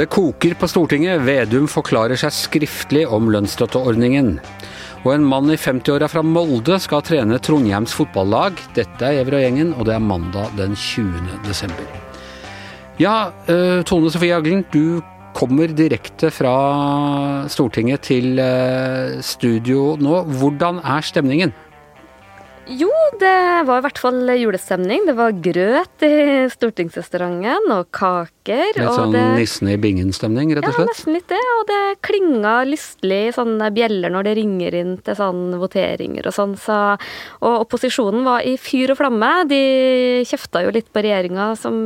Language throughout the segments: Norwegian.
Det koker på Stortinget. Vedum forklarer seg skriftlig om lønnsstøtteordningen. Og en mann i 50-åra fra Molde skal trene Trondheims fotballag. Dette er Evra-gjengen, og det er mandag den 20. desember. Ja, eh, Tone Sofie Aglen, du kommer direkte fra Stortinget til eh, studio nå. Hvordan er stemningen? Jo, det var i hvert fall julestemning. Det var grøt i stortingsrestauranten og kaker. Litt sånn det, nissen i bingen-stemning, rett og slett? Ja, nesten litt det. Og det klinga lystelig i sånne bjeller når det ringer inn til sånn voteringer og sånn. Så, og opposisjonen var i fyr og flamme. De kjefta jo litt på regjeringa som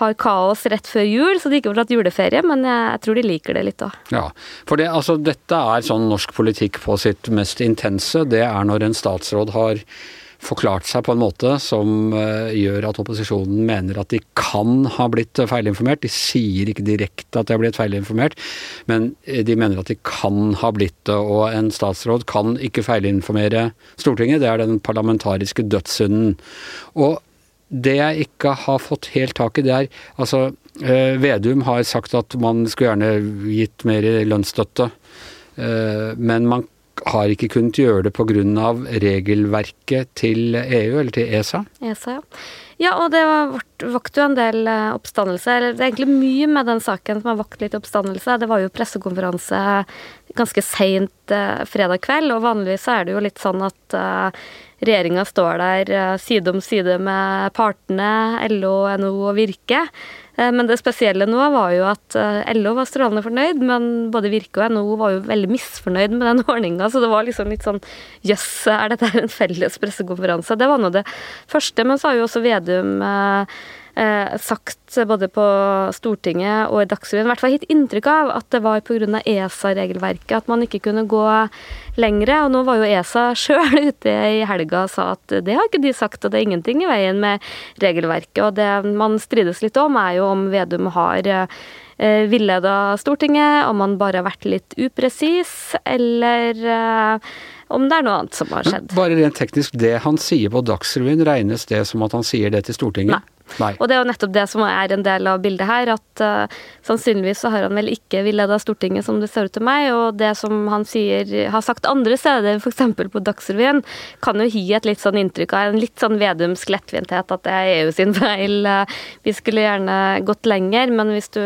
har kaos rett før jul, så de ikke får tatt juleferie, men jeg, jeg tror de liker det litt òg. Ja, for det, altså, dette er sånn norsk politikk på sitt mest intense. Det er når en statsråd har forklart seg på en måte som eh, gjør at opposisjonen mener at de kan ha blitt feilinformert. De sier ikke direkte at de har blitt feilinformert, men eh, de mener at de kan ha blitt det. Og en statsråd kan ikke feilinformere Stortinget. Det er den parlamentariske dødssynden. Og det jeg ikke har fått helt tak i, det er altså eh, Vedum har sagt at man skulle gjerne gitt mer lønnsstøtte, eh, men man har ikke kunnet gjøre det pga. regelverket til EU, eller til ESA. ESA, ja. Ja, og det vakte jo en del eh, oppstandelse. Eller det er egentlig mye med den saken som har vakt litt oppstandelse. Det var jo pressekonferanse ganske seint fredag kveld, og vanligvis er det jo litt sånn at regjeringa står der eh, side om side med partene, LO, NHO og Virke. Eh, Men det spesielle nå var jo at eh, LO var strålende fornøyd, men både Virke og NHO var jo veldig misfornøyd med den ordninga, så det var liksom litt sånn jøss, er dette en felles pressekonferanse? Det var nå det første, men så har jo også Vedum eh, sagt både på Stortinget og i Dagsrevyen, i hvert fall gitt inntrykk av at det var pga. ESA-regelverket at man ikke kunne gå lengre. Og nå var jo ESA sjøl ute i helga og sa at det har ikke de sagt, og det er ingenting i veien med regelverket. Og det man strides litt om, er jo om Vedum har eh, villeda Stortinget, om han bare har vært litt upresis, eller eh, om det er noe annet som har Men skjedd. bare rent teknisk, det han sier på Dagsrevyen, regnes det som at han sier det til Stortinget? Nei. Og det er jo nettopp det som er en del av bildet her, at uh, sannsynligvis så har han vel ikke villeda Stortinget, som det ser ut til meg, og det som han sier, har sagt andre steder, f.eks. på Dagsrevyen, kan jo gi et litt sånn inntrykk av en litt sånn Vedumsk lettvinthet, at det er EU sin feil. Uh, vi skulle gjerne gått lenger, men hvis du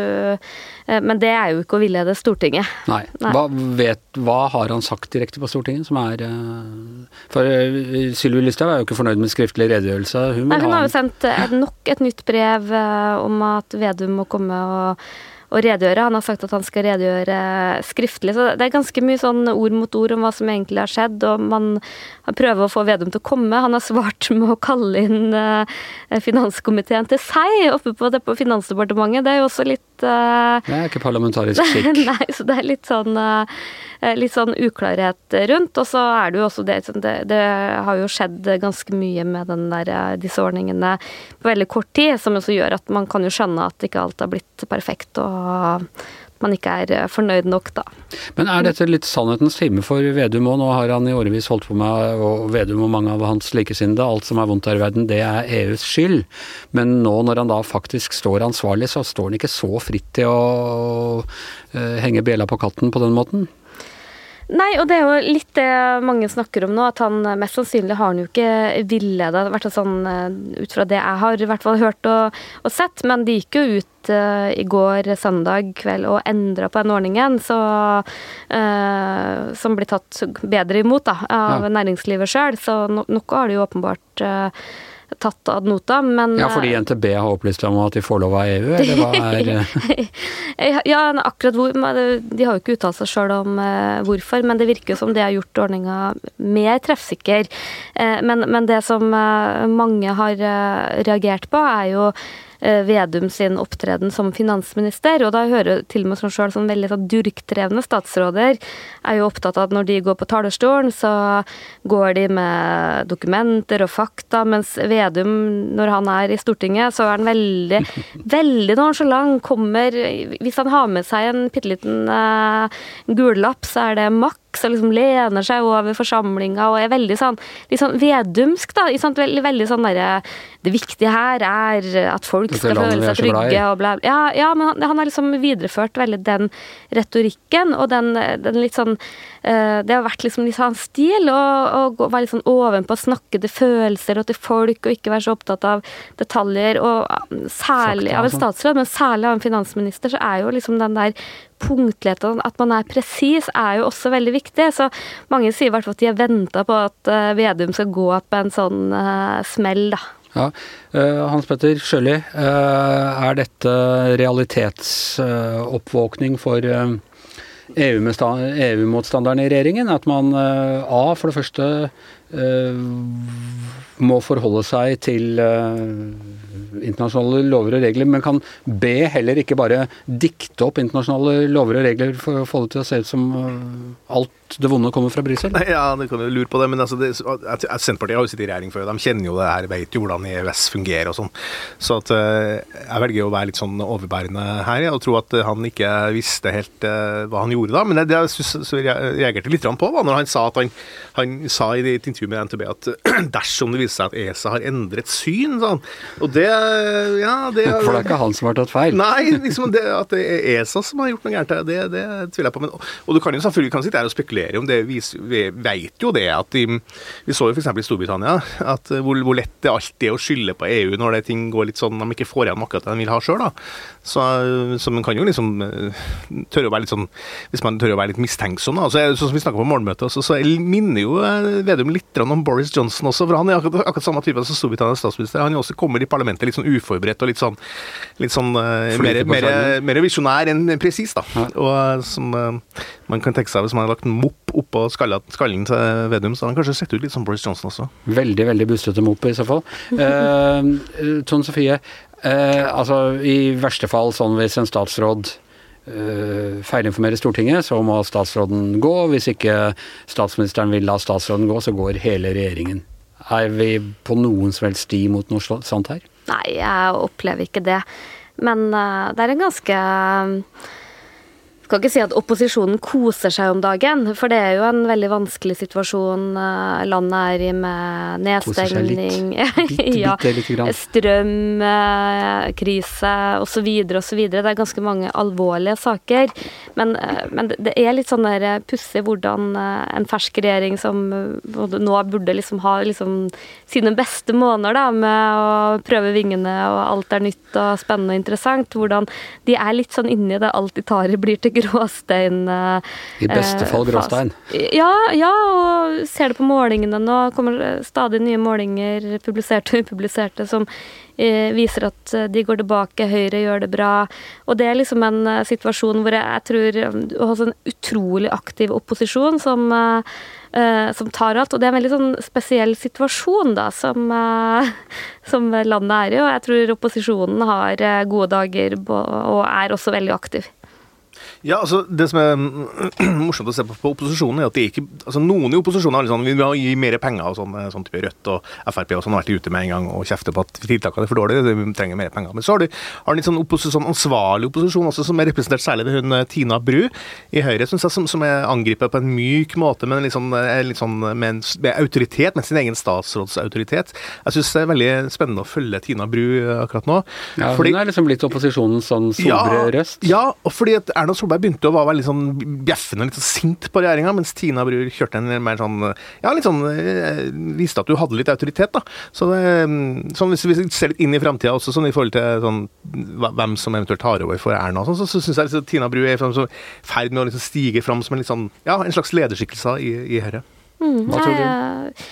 Men det er jo ikke å villede Stortinget. Nei. Nei. Hva, vet, hva har han sagt direkte på Stortinget som er eh, For uh, Sylvi Listhaug er jo ikke fornøyd med skriftlig redegjørelse. Hun, Nei, hun har jo sendt et, nok et nytt brev eh, om at Vedum må komme og, og redegjøre. Han har sagt at han skal redegjøre skriftlig. Så det er ganske mye sånn ord mot ord om hva som egentlig har skjedd, og man prøver å få Vedum til å komme. Han har svart med å kalle inn eh, finanskomiteen til seg oppe på, det på Finansdepartementet. Det er jo også litt uh, Det er ikke parlamentarisk skikk. Nei, så det er litt sånn, eh, litt sånn uklarhet rundt. Og så er det jo også det, sånn, det Det har jo skjedd ganske mye med den der, disse ordningene på veldig kort tid, som også gjør at man kan jo skjønne at ikke alt har blitt perfekt, og man ikke er eh, fornøyd nok, da. Men er dette litt sannhetens time for Vedum òg? Nå har han i årevis holdt på med, og Vedum og mange av hans likesinnede, alt som er vondt her i verden, det er EUs skyld. Men nå når han da faktisk står ansvarlig, så står han ikke så fritt til å eh, henge bjella på katten på den måten? Nei, og det er jo litt det mange snakker om nå, at han eh, mest sannsynlig har han jo ikke villeda, i hvert fall sånn eh, ut fra det jeg har i hvert fall hørt og, og sett, men de gikk jo ut eh, i går søndag kveld og endra på den ordningen, så, uh, som blir tatt bedre imot da, av Ja. næringslivet sjøl, så no, noe har de jo åpenbart eh, tatt ad notam, men Ja, fordi NTB har opplyst om at de får lov av EU, eller hva er eh, Eh, Ja, akkurat hvor De har jo ikke uttalt seg sjøl om eh, hvorfor, men det virker som det har gjort ordninga mer treffsikker. Eh, men, men det som eh, mange har eh, reagert på, er jo eh, Vedum sin opptreden som finansminister. Og da hører til og med som sjøl sånn veldig sånn durkdrevne statsråder er jo opptatt av at når de går på talerstolen, så går de med dokumenter og fakta, mens Vedum, når han er i Stortinget, så er han veldig, veldig nonchalant. Kommer Hvis han har med seg en bitte liten uh, gullapp, så er det maks. Slags og liksom lener seg over forsamlinga og er veldig sånn litt sånn vedumsk, da. Veldig, veldig sånn derre Det viktige her er at folk skal føle seg trygge og bla, Ja, ja men han, han, har liksom videreført veldig den retorikken og den, den litt sånn uh, Det har vært liksom litt sånn stil å være litt sånn ovenpå, snakke til følelser og til folk og ikke være så opptatt av detaljer. Og særlig av en altså. statsråd, men særlig av en finansminister, så er jo liksom den der punktligheten, at man er presis, er jo også veldig viktig. Så mange sier i hvert fall at de har venta på at uh, Vedum skal gå på en sånn uh, smell, da. Ja. Uh, Hans Petter Sjøli, er dette realitetsoppvåkning for EU-motstanderne EU i regjeringen? At man A, for det første må forholde seg til internasjonale lover og regler, men kan be heller ikke bare dikte opp internasjonale lover og regler for å få det til å se ut som alt det vonde kommer fra Brussel? Ja, du kan jo lure på det. Men altså, det, Senterpartiet har jo sittet i regjering før. De kjenner jo det her, vet jo hvordan EØS fungerer og sånn. Så at, uh, jeg velger å være litt sånn overbærende her og tro at han ikke visste helt hva han gjorde da. Men det, det jeg synes, reagerte litt på, var når han sa at han, han sa i et intervju med NTB at dersom det viser seg at ESA har endret syn, sånn. Og det ja, det For det er ikke han som har tatt feil? Nei, liksom det, at det er ESA som har gjort noe gærent, det, det tviler jeg på. Men, og, du kan jo selvfølgelig kan sitte her og spekulere om det. Vi, vi vet jo det at de, Vi så jo f.eks. i Storbritannia at eh, hvor, hvor, lett det alltid er å skylde på EU når det ting går litt sånn de ikke får igjen akkurat det de vil ha sjøl. Så, så, man kan jo liksom eh, tørre å være litt sånn Hvis man tør å være litt mistenksom, da. Så, sånn som vi snakka på morgenmøtet, så, så minner jo eh, Vedum litt om Boris Johnson også. For han er akkurat, akkurat samme type som Storbritannias statsminister. Han også kommer i parlamentet litt sånn uforberedt og litt sånn, litt sånn mer, mer, mer, visjonær enn presis, da. Og som man kan tenke seg hvis man har lagt en mopp oppå skallen til Vedum, så hadde han kanskje sett ut litt som Boris Johnson også. Veldig, veldig bustete mopp i så fall. Uh, Tone Sofie, eh, altså i verste fall sånn hvis en statsråd feilinformere Stortinget, så må statsråden gå. Hvis ikke statsministeren vil la statsråden gå, så går hele regjeringen. Er vi på noen som helst sti mot noe sånt her? Nei, jeg opplever ikke det. Men uh, det er en ganske uh, skal ikke si at opposisjonen koser seg om dagen, for det er jo en veldig vanskelig situasjon eh, landet er i med nedstengning, ja, strømkrise osv. osv. Det er ganske mange alvorlige saker. Men, eh, men det er litt sånn der pussig hvordan eh, en fersk regjering som nå burde liksom ha liksom sine beste måneder da, med å prøve vingene og alt er nytt og spennende og interessant, hvordan de er litt sånn inni det alt de tar i blir til gråstein. I beste fall eh, gråstein? Ja, ja, og ser det på målingene nå. kommer stadig nye målinger, publiserte og upubliserte, som eh, viser at de går tilbake, Høyre gjør det bra. Og det er liksom en eh, situasjon hvor jeg, tror du har en utrolig aktiv opposisjon som som tar alt. Og det er en veldig sånn spesiell situasjon da, som, som landet er i. Og jeg tror opposisjonen har gode dager og er også veldig aktiv. Ja, altså Det som er morsomt å se på, på opposisjonen, er at ikke altså Noen i opposisjonen har sånn, vi vil gi mer penger, og sånn, eh, sånn type Rødt og Frp og sånn har vært ute med en gang og kjefter på at tiltakene er for dårlige, vi trenger mer penger. Men så har du har en litt sånn, opposisjon, ansvarlig opposisjon også, som er representert særlig ved hun eh, Tina Bru i Høyre, synes jeg, som, som er angripet på en myk måte, men litt sånn, litt sånn med, med, autoritet, med sin egen statsrådsautoritet. Jeg syns det er veldig spennende å følge Tina Bru eh, akkurat nå. Ja, fordi, Hun er liksom blitt opposisjonens sånn sobre ja, røst? Ja, og fordi at Erna Solberg begynte å være litt sånn bjeffende litt sånn sint på regjeringa, mens Tina Bru kjørte en mer sånn Ja, litt sånn eh, Viste at du hadde litt autoritet, da. Så det, sånn hvis vi ser litt inn i framtida også, sånn i forhold til sånn, hvem som eventuelt tar over for Erna, sånn, så, så syns jeg liksom, Tina Bru er i ferd med å liksom stige fram som en litt sånn Ja, en slags lederskikkelse i, i Høyre. Mm, Hva tror du?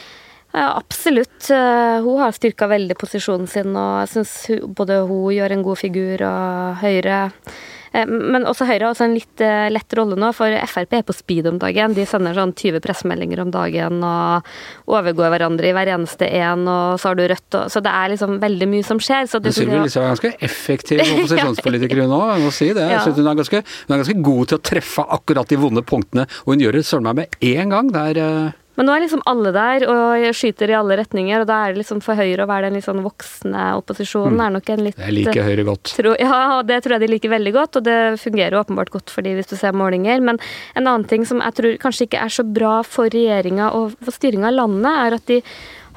Ja, absolutt. Eh, hun har styrka veldig posisjonen sin, og jeg syns både hun gjør en god figur, og Høyre Eh, men også Høyre har også en litt eh, lett rolle nå, for Frp er på speed om dagen. De sender sånn 20 pressemeldinger om dagen og overgår hverandre i hver eneste en, og så har du Rødt og Så det er liksom veldig mye som skjer. Så det, Sylvi Listhaug er ganske effektiv opposisjonspolitiker hun òg, jeg må si det. Jeg hun er, ganske, hun er ganske god til å treffe akkurat de vonde punktene, og hun gjør det søren meg med én gang. Det er eh, Men nå er liksom alle der og skyter i alle retninger, og da er det liksom for Høyre å være den litt sånn voksne opposisjonen. Mm. er nok en litt... Jeg liker Høyre godt. Tro, ja, det tror jeg de liker veldig godt, og det fungerer åpenbart godt for de hvis du ser målinger. Men en annen ting som jeg tror kanskje ikke er så bra for regjeringa og for styringa av landet, er at de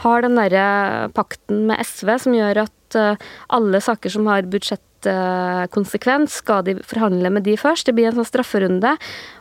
har den derre pakten med SV som gjør at eh, alle saker som har budsjett konsekvens. Skal de forhandle med de først? Det blir en sånn strafferunde.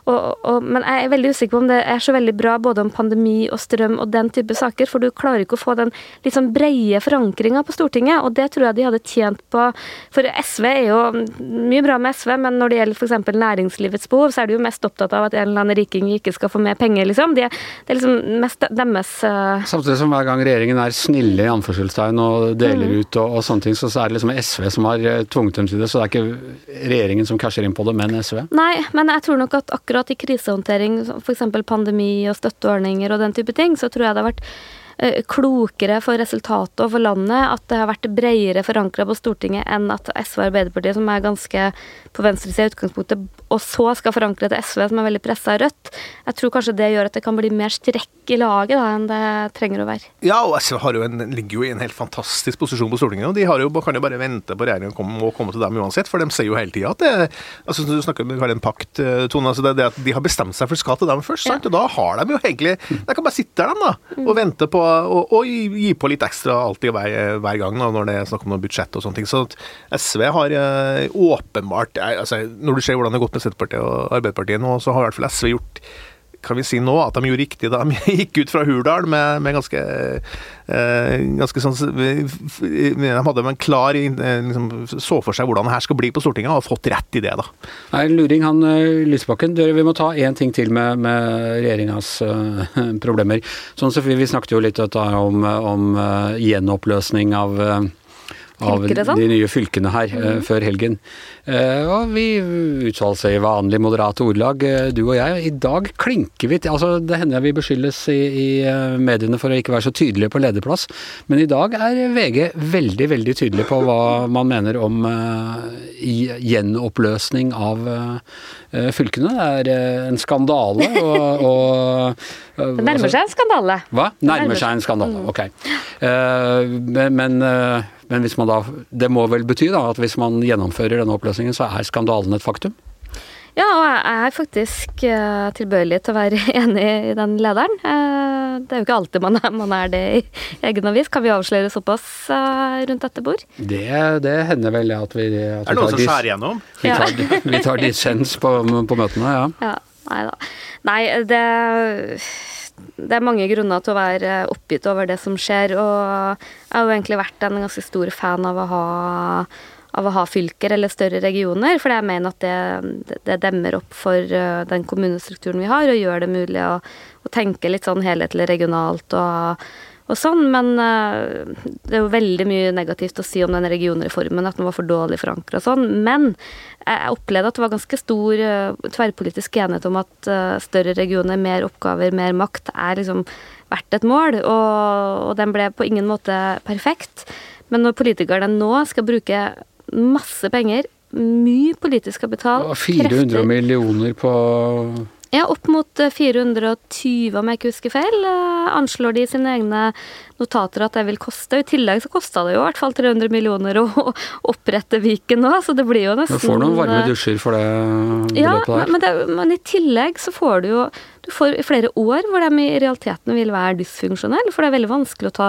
Og, og, men jeg er veldig usikker på om det er så veldig bra både om pandemi og strøm og den type saker, for du klarer ikke å få den litt sånn breie forankringa på Stortinget, og det tror jeg de hadde tjent på. For SV er jo mye bra med SV, men når det gjelder f.eks. næringslivets behov, så er de jo mest opptatt av at en eller annen riking ikke skal få mer penger, liksom. De, det er liksom mest deres uh... Samtidig som hver gang regjeringen er snille i anførselstegn og deler mm. ut og, og, sånne ting, så, så er det liksom SV som har eh, tvunget det. Så det er ikke regjeringen som casher inn på det, men SV. Nei, men jeg tror nok at akkurat i krisehåndtering, f.eks. pandemi og støtteordninger og den type ting, så tror jeg det har vært klokere for resultatet og for landet at det har vært bredere forankra på Stortinget enn at SV og Arbeiderpartiet, som er ganske på venstresida i utgangspunktet, og så skal forankre til SV, som er veldig pressa av Rødt. Jeg tror kanskje det gjør at det kan bli mer strekk i laget da, enn det trenger å være. Ja, og SV jo en, ligger jo i en helt fantastisk posisjon på Stortinget. og De jo, kan jo bare vente på regjeringen må komme til dem uansett, for de sier jo hele tida at det altså Du snakker om en pakt, eh, Tone. altså det, det at De har bestemt seg for skal til dem først, sant? og da har de jo egentlig De kan bare sitte der, dem, da, og vente på og, og, gi på litt ekstra alltid hver, hver gang da, når det er snakk om noe budsjett og sånne ting. Så SV har eh, åpenbart altså, Når du ser hvordan det har gått med Senterpartiet og Arbeiderpartiet nå, så har i hvert fall SV gjort kan vi si nå at de gjorde riktig da de gikk ut fra Hurdal med, med ganske, eh, ganske sånn De hadde en klar eh, liksom, Så for seg hvordan det her skal bli på Stortinget, og har fått rett i det, da. Nei, luring han eh, Lysbakken. Vi må ta én ting til med, med regjeringas uh, problemer. Sånn, så Vi snakket jo litt om, om uh, gjenoppløsning av uh, av de nye fylkene her mm. før helgen. Uh, og vi uttaler i vanlig moderate ordlag, uh, du og jeg. I dag klinker vi til altså Det hender vi beskyldes i, i mediene for å ikke være så tydelige på lederplass, men i dag er VG veldig, veldig tydelig på hva man mener om gjenoppløsning av fylkene. Det er en skandale og, og Det nærmer seg en skandale. Hva? Nærmer seg en skandale, mm. ok. men, men hvis man da, det må vel bety da, at hvis man gjennomfører denne oppløsningen, så er skandalen et faktum? Ja, og jeg er faktisk uh, tilbøyelig til å være enig i den lederen. Uh, det er jo ikke alltid man er, man er det i egen avis. Kan vi avsløre såpass uh, rundt dette bord? Det, det, hender vel at vi at Er det noen som skjærer gjennom? Vi tar, ja. vi tar dissens på, på møtene, ja. ja. Nei da. Nei, det det er mange grunner til å være oppgitt over det som skjer, og jeg har jo egentlig vært en ganske stor fan av å ha, av å ha fylker eller større regioner, For jeg mener at det, det demmer opp for den kommunestrukturen vi har, og gjør det mulig å, å tenke litt sånn helhetlig regionalt og og sånn, men uh, det er jo veldig mye negativt å si om den regionreformen, at den var for dårlig forankra og sånn. Men jeg opplevde at det var ganske stor uh, tverrpolitisk enighet om at uh, større regioner, mer oppgaver, mer makt er liksom verdt et mål, og, og den ble på ingen måte perfekt. Men når politikerne nå skal bruke masse penger, mye politisk kapital, 400 krefter, millioner på ja, opp mot 420, om jeg ikke husker feil, eh, anslår de sine egne notater at det vil koste. I tillegg så kosta det jo i hvert fall 300 millioner å opprette Viken nå, så det blir jo nesten Du får noen varme eh, dusjer for det ja, beløpet Men, det, men, i tillegg så får du jo du får flere år hvor de i realiteten vil være dysfunksjonelle, for det er veldig vanskelig å ta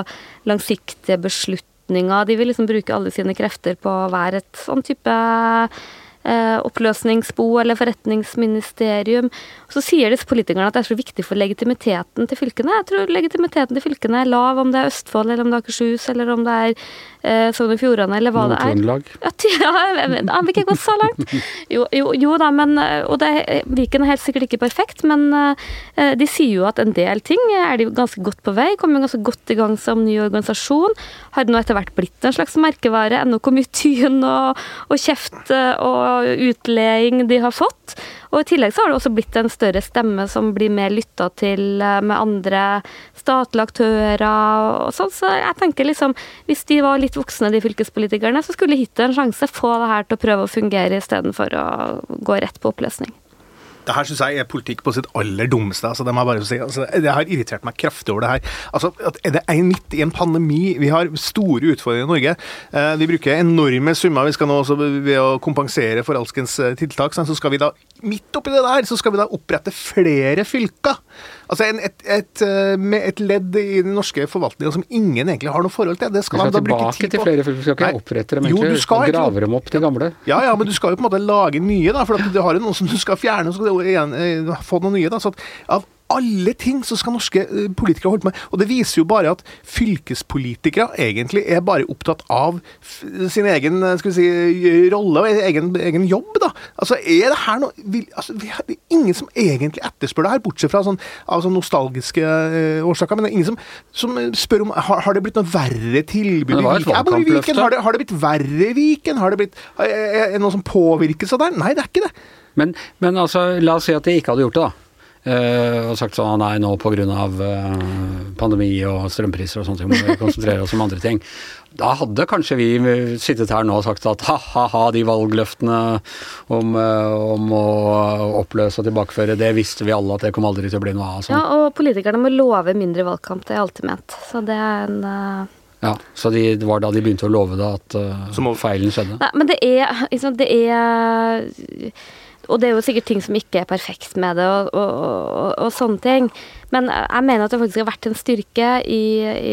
langsiktige beslutninger. De vil liksom bruke alle sine krefter på å være et sånn type Eh, oppløsningsbo eller forretningsministerium. Så sier disse politikerne at det er så viktig for legitimiteten til fylkene. Jeg tror legitimiteten til fylkene er lav, om det er Østfold eller om det er Akershus eller om det er eh, Sogn og Fjordane eller hva det er. Ja, ja, jeg vil ikke gå så langt. Jo, jo, jo da, men eh, Og det, Viken er helt sikkert ikke perfekt, men eh, de sier jo at en del ting er de ganske godt på vei. Kommer ganske godt i gang som ny organisasjon. Har det nå etter hvert blitt en slags merkevare. Ennå hvor mye tyn og, og kjeft og utleing de har fått. Og i tillegg så har det også blitt en større stemme som blir mer lytta til eh, med andre statlige aktører og sånn. Så jeg tenker liksom, hvis de var litt voksne, de fylkespolitikerne, så skulle Hitler en sjanse få det her til å prøve å fungere istedenfor å gå rett på oppløsning. Dette her syns jeg er politikk på sitt aller dummeste. altså må jeg bare. Altså, det har irritert meg kraftig over det her. Altså, det er midt i en pandemi? Vi har store utfordringer i Norge. Eh, vi bruker enorme summer vi skal nå også ved å kompensere for alskens tiltak. tiltak. Så skal vi da, midt oppi det der, så skal vi da opprette flere fylker. Altså en, et, et, eh, et ledd i den norske forvaltninga som ingen egentlig har noe forhold til. Det skal, vi skal tilbake til flere du skal ikke opprette dem egentlig. Jo, du skal, grave dem opp til gamle. Ja, ja, men du skal jo på en måte lage nye, da. For du har jo noen som du skal fjerne, og så skal du igjen, eh, få noe nye. da, så at av alle ting så skal norske eh, politikere holde på med. Og det viser jo bare at fylkespolitikere egentlig er bare opptatt av sin egen eh, skal vi si, rolle og egen, egen jobb, da. Altså, er det her noe vil, altså, Det er ingen som egentlig etterspør det her, bortsett fra sånn, av sånn nostalgiske årsaker. Men det er ingen som, som spør om har, har, det blitt noe verre tilbud i Viken? Har det, har det blitt verre i Viken? Har det blitt, er det noe som påvirkes av det? Nei, det er ikke det. Men, men altså, la oss si at de ikke hadde gjort det, da. Uh, og sagt sånn nei, nå pga. Uh, pandemi og strømpriser og sånne ting må vi konsentrere oss om andre ting. Da hadde kanskje vi sittet her nå og sagt at ha-ha-ha, de valgløftene om, uh, om, å oppløse og tilbakeføre, det visste vi alle at det kom aldri til å bli noe av. Sånn. Ja, og politikerne må love mindre valgkamp, det har jeg alltid ment. Så det er en uh... Ja, Så de, det var da de begynte å love det at uh, feilen skjedde? Nei, men det er, liksom, det er og det er jo sikkert ting som ikke er perfekt med det, og, og, og, og sånne ting. Men jeg mener at det faktisk har vært en styrke i,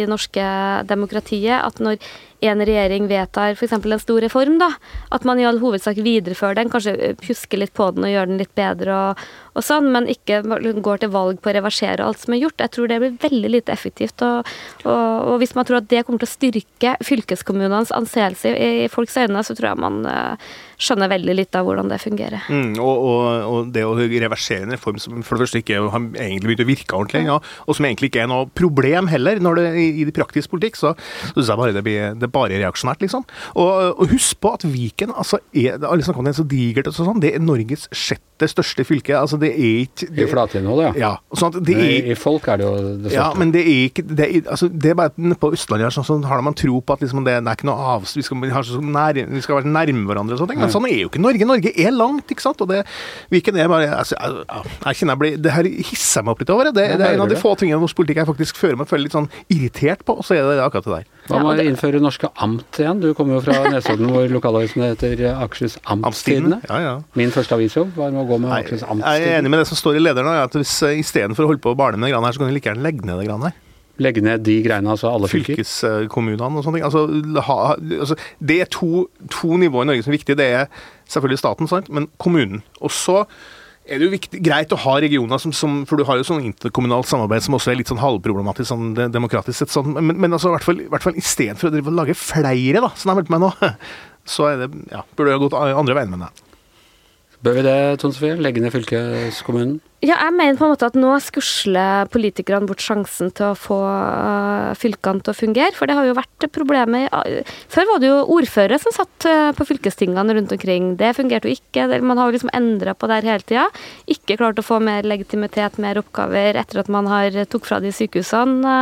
i norske demokratiet at når en regjering vedtar f.eks. en stor reform, da, at man i all hovedsak viderefører den, kanskje husker litt på den og gjør den litt bedre og, og sånn, men ikke går til valg på å reversere alt som er gjort. Jeg tror det blir veldig lite effektivt. Og, og, og hvis man tror at det kommer til å styrke fylkeskommunenes anseelse i, i folks øyne, så tror jeg man uh, skjønner veldig litt av hvordan det fungerer. Mm, og, det å reversere en reform som for det første ikke har egentlig begynt å virke ordentlig, ja, og som egentlig ikke er noe problem heller når det, i, i praktisk politikk, så, så syns jeg bare det, blir, det er bare reaksjonært, liksom. Og, husk på at Viken altså er, alle snakker om det er så digert og sånn, det er Norges sjette største fylke. altså det er ikke det, I flatinnholdet, ja. ja sånn det er, I folk er det jo det største. Ja, men det er ikke Det er, altså, det er bare på Østlandet sånn, sånn har man tro på at liksom, det, det, er ikke noe av vi skal, nær, vi skal være nærme hverandre og sånne ting. Men sånn er jo ikke Norge. Norge er langt, ikke sant. Og det Viken er bare altså, jeg, jeg, kjenner jeg blir Det her hisser jeg meg opp litt over. Det, det er en av de få tingene i norsk politikk jeg faktisk føler meg føler litt sånn irritert på, og så er det akkurat det der. Hva må vi innføre norske amt igjen? Du kommer jo fra Nesodden hvor lokalavisen heter Akershus Amtstidene. Ja, ja. Min første avisjobb var med å gå med Akershus Amtstidene. Jeg er enig med det som står i lederen, at hvis uh, istedenfor å holde på å bale med det greiene her, så kan du like gjerne legge ned det greiene her. Legge ned de greiene, altså alle fylker? Fylkeskommunene og sånne ting. Altså, ha, altså, det er to, to nivåer i Norge som er viktige. Det er selvfølgelig staten, sant? men kommunen. Og så er det jo viktig, greit å ha regioner som, som, For du har jo sånn interkommunalt samarbeid som også er litt sånn halvproblematisk sånn demokratisk sett. Sånn, men, men altså, i hvert fall, i hvert fall istedenfor å lage flere, da, som jeg har meldt meg nå, så er det, ja, burde det gått andre veien med det. Bør vi det, Tone Sofie? Legge ned fylkeskommunen? Ja, jeg mener på en måte at nå skusler politikerne bort sjansen til å få uh, fylkene til å fungere. For det har jo vært problemet uh, Før var det jo ordførere som satt uh, på fylkestingene rundt omkring. Det fungerte jo ikke. Man har jo liksom endra på det hele tida. Ikke klart å få mer legitimitet, mer oppgaver etter at man har tok fra de sykehusene.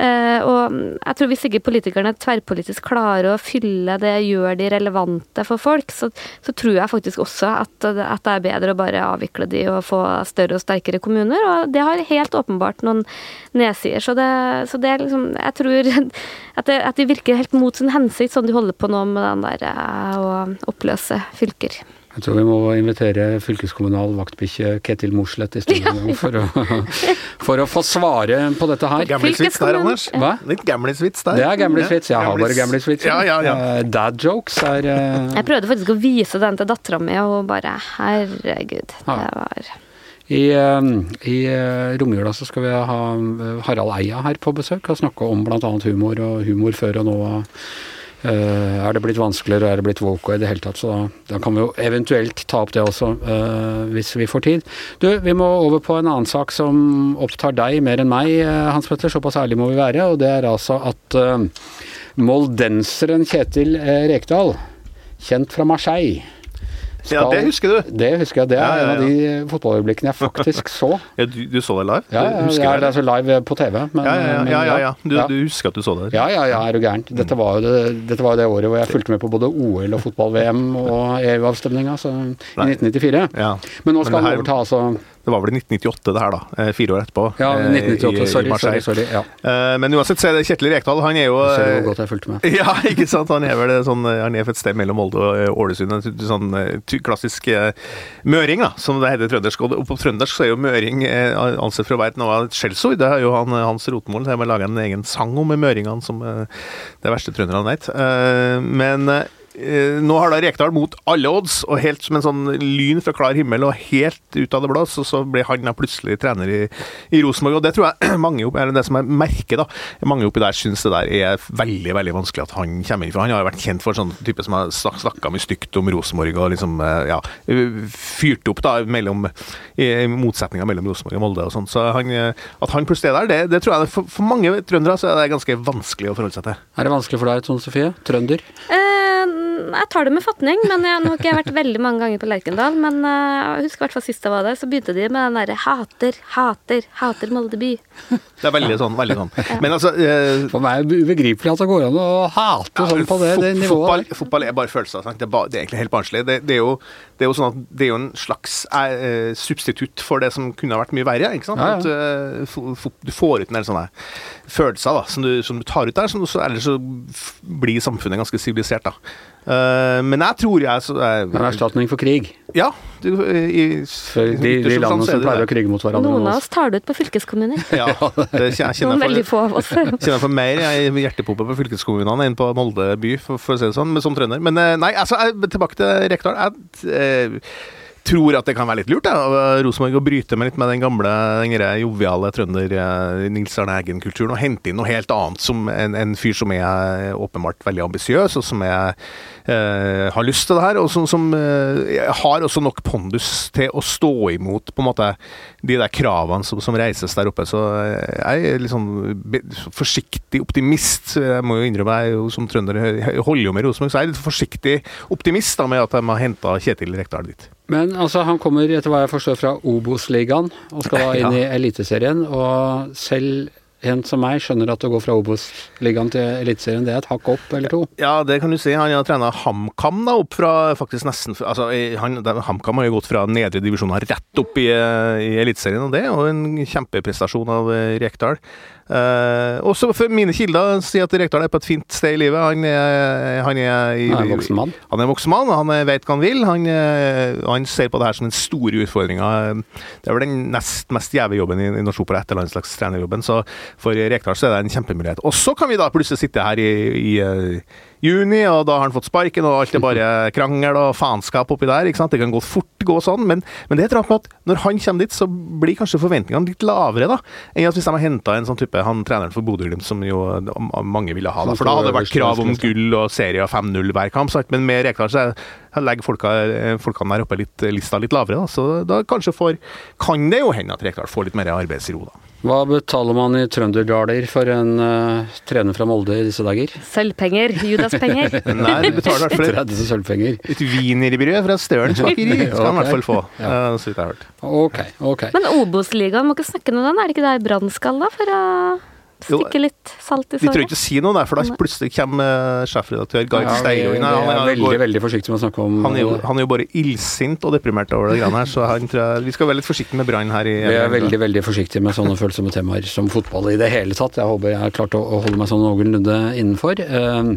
Eh, og jeg tror hvis ikke politikerne tverrpolitisk klarer å fylle det, gjør de relevante for folk, så, så tror jeg faktisk også at, at, det er bedre å bare avvikle de og få større og sterkere kommuner. Og det har helt åpenbart noen nedsider. Så så det er liksom Jeg tror at, det, at de virker helt mot sin hensikt, sånn de holder på nå med den der eh, å oppløse fylker. Jeg tror vi må invitere fylkeskommunal vaktbikkje Ketil Mossleth i studio for, for, å få svare på dette her. Gamlisvits der, Anders. Hva? Litt gamlisvits der. Det er gamlisvits. Jeg har bare gamlisvits. Ja, ja, ja. Uh, dad jokes er uh... Jeg prøvde faktisk å vise den til dattera mi, og hun bare Herregud. Det var i, uh, i romjula så skal vi ha Harald Eia her på besøk og snakke om bl.a. humor og humor før og nå. Uh, er det blitt vanskeligere, er det blitt woke i det hele tatt, så da, da, kan vi jo eventuelt ta opp det også, uh, hvis vi får tid. Du, vi må over på en annen sak som opptar deg mer enn meg, uh, Hans Petter, såpass ærlig må vi være, og det er altså at moldenseren Kjetil Rekdal, kjent fra Marseille Ja, det husker du. Det husker jeg. Det er Ja, ja, en av de fotballøyeblikkene jeg faktisk så. Du, du så det live? Ja, ja, husker det er, det det? er så live på TV. Men, Ja, ja. Du, du husker at du så det? Ja, ja, ja, er du gæren. Dette var jo det, dette var det året hvor jeg fulgte med på både OL og fotball-VM og EU-avstemninga, så i 1994. Ja. Men nå skal Men her, han overta, altså. Det var vel i 1998 det her, da. eh, Fire år etterpå. Ja, 1998. i- 1998. i Sorry, sorry. Sorry ja. Eh, Men uansett så er det Kjetil Rekdal. Han er jo Ser du eh, hvor godt jeg fulgte med? Ja, ikke sant. Han er vel sånn Han er et sted mellom Molde og eh, Ålesund. En sånn eh, klassisk eh, møring, da, som det heter trøndersk. Og på trøndersk så er jo møring eh, ansett for å være noe av et skjellsord. Det er jo han, eh, Hans rotmål, Så jeg må lage en egen sang om møringene som eh, det verste trønderne vet. Eh, Men eh, nå har da Rekdal mot alle odds, og helt som en sånn lyn fra klar himmel, og helt ut av det blå, så, så ble han da plutselig trener i, i Rosenborg. Og det tror jeg mange oppi, eller det som jeg merker, da, mange oppi der syns det der er veldig veldig vanskelig at han kommer inn. For han har jo vært kjent for sånn type som har snak- snakka mye stygt om Rosenborg, og liksom eh, ja, fyrt opp da mellom i motsetninga mellom Rosenborg og Molde og sånn. Så han, eh, at han plutselig er der, det, det tror jeg for, for mange trøndere så er det ganske vanskelig å forholde seg til. Er det vanskelig for deg, Tone Sofie? Trønder? Eh, jeg tar det med fatning, men jeg, nå har ikke jeg vært veldig mange ganger på Lerkendal. Men eh, jeg husker i hvert fall sist jeg var der, så begynte de med den derre 'hater, hater, hater Molde by'. Det er veldig sånn. veldig sånn. Men altså eh, For meg er det ubegripelig at det går an å hate sånn på det, det nivået. Fotball, fotball er bare følelser. Sant? Det, er ba, det er egentlig helt barnslig. Det, det, er jo, det er jo sånn at det er jo en slags eh, substitutt for det som kunne ha vært mye verre. Ikke sant? Ja, ja. At, eh, du får ut en del sånne følelser da, som, du, som du tar ut der, som du, så, ellers så blir samfunnet ganske sivilisert. da. Eh, men jeg tror jeg så, eh, En erstatning for krig. Ja. Du, i, For de, de landene som pleier det. å krige mot hverandre. Noen av oss tar det ut på fylkeskommuner. Ja, det kjenner, jeg Noen veldig få av oss. kjenner for mer jeg i hjertepumpe på fylkeskommunene enn på Molde by, for, for å si det sånn, men som trønder. Men eh, nei, altså, jeg, tilbake til Rekdal. Jeg eh, tror at det kan være litt lurt av Rosenborg å bryte med litt med den gamle, den joviale trønder eh, Nils Arne Eggen-kulturen, og hente inn noe helt annet som en, en fyr som er eh, åpenbart veldig ambisiøs, og som er, eh, har lyst til det her, og som, som eh, har også nok pondus til å stå imot på en måte de der kravene som, som reises der oppe. Så eh, jeg er litt sånn forsiktig optimist. Jeg må jo innrømme, jeg som trønder jeg holder jo med Rosenborg, så jeg er litt forsiktig optimist da med at de har henta Kjetil Rekdal dit. Men altså, han kommer etter hva jeg forstår fra Obos-ligaen og skal da inn i Eliteserien. Og selv en som meg skjønner at å gå fra Obos-ligaen til Eliteserien, det er et hakk opp eller to. Ja, det kan du si. Han har trena HamKam da, opp fra faktisk nesten altså, HamKam har jo gått fra nedre divisjoner rett opp i, eh, i Eliteserien, og det er jo en kjempeprestasjon av eh, Rekdal. Eh, også for mine kilder sier at Rekdal er på et fint sted i livet. Han er, han er, i, Han er en voksen mann. Han er en voksen mann, han eh, vet hva han vil. Han, eh, han ser på det her som den store utfordringa. Det er vel den nest mest gjeve jobben i, i norsk opera etter landslagstrenerjobben, så for Rekdal så er det en kjempemulighet. Og så kan vi da plutselig sitte her i, i juni, og da har han fått sparken, og alt er bare krangel og faenskap oppi der. ikke sant? Det kan gå fort gå sånn, men, men det er et med at når han kommer dit, så blir kanskje forventningene litt lavere da, enn at hvis de har henta en sånn type han treneren for Bodø-Glimt, som jo mange ville ha. da, For da hadde det vært krav om gull og serie og 5-0 hver kamp, sant? men med Rekdal så er- legger folka, folkene der oppe litt, lista litt lavere. da, Så da kanskje får, kan det jo hende at Rekdal får litt mer arbeidsro, da. Hva betaler man i trønderdaler for en uh, trener fra Molde i disse dager? Sølvpenger. Judaspenger. Nei, du betaler i hvert fall et 30 sølvpenger. Et wienerbrød fra Størens bakeri skal han i hvert fall få, Ja. så vidt jeg har hørt. Ok, ok. Men Obos-ligaen, må ikke snakke noe om den? Er det ikke der Brann skal, da? For å stikke litt salt i Vi trenger ikke å si noe der, for da plutselig kommer eh, sjefredaktør Gard Ja, Steiro inn. Han, er- veldig, går- veldig forsiktig med å snakke om han, er jo, han er jo bare illsint og deprimert over det greiene her, så han tror jeg, vi skal være litt forsiktige med Brann her. i Vi er veldig veldig forsiktige med sånne følsomme temaer som fotball i det hele tatt. Jeg håper jeg har klart å, å holde meg sånn noenlunde innenfor. Uh,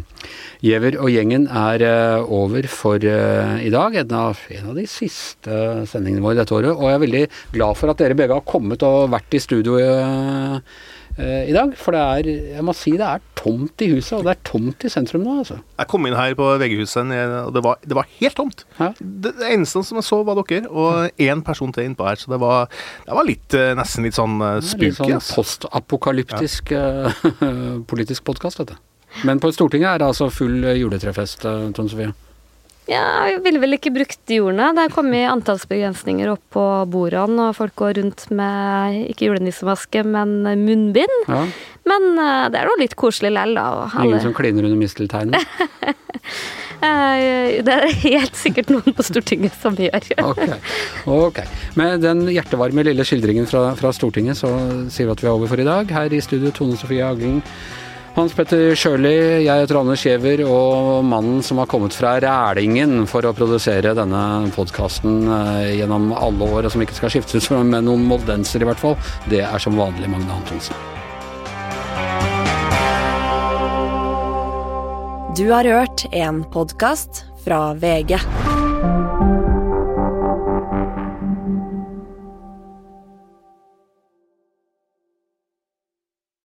og gjengen er uh, over for uh, i dag. En av, en av de siste sendingene våre dette året. Og jeg er veldig glad for at dere begge har kommet og vært i studio eh, eh, i dag. For det er, jeg må si det er tomt i huset, og det er tomt i sentrum nå, altså. Jeg kom inn her på VG-huset, og det var, det var helt tomt. Det, det eneste som jeg så, var dere, og én person til innpå her. Så det var, det var litt, eh, nesten litt sånn er spooky. Litt sånn postapokalyptisk ja. politisk podkast, dette. Men på Stortinget er det altså full juletrefest, Trond Sofie. Ja, vi ville vel ikke brukt jordene. Det er kommet antallsbegrensninger opp på bordene, og folk går rundt med ikke julenissemaske, men munnbind. Ja. Men eh, det er nå litt koselig lell, da. alle- Ingen som kliner under mistelteinen? Eh, det er helt sikkert noen på Stortinget som gjør. Ok. ok. Med den hjertevarme lille skildringen fra, fra Stortinget, så sier vi at vi er over for i dag. Her i studio Tone Sofie Agling. Hans Petter Sjøli, jeg heter Anders Giæver, og mannen som har kommet fra Rælingen for å produsere denne podkasten eh, gjennom alle år, som ikke skal skiftes med noen moldenser i hvert fall, det er som vanlig Magne Antonsen. Du har hørt en podkast fra VG.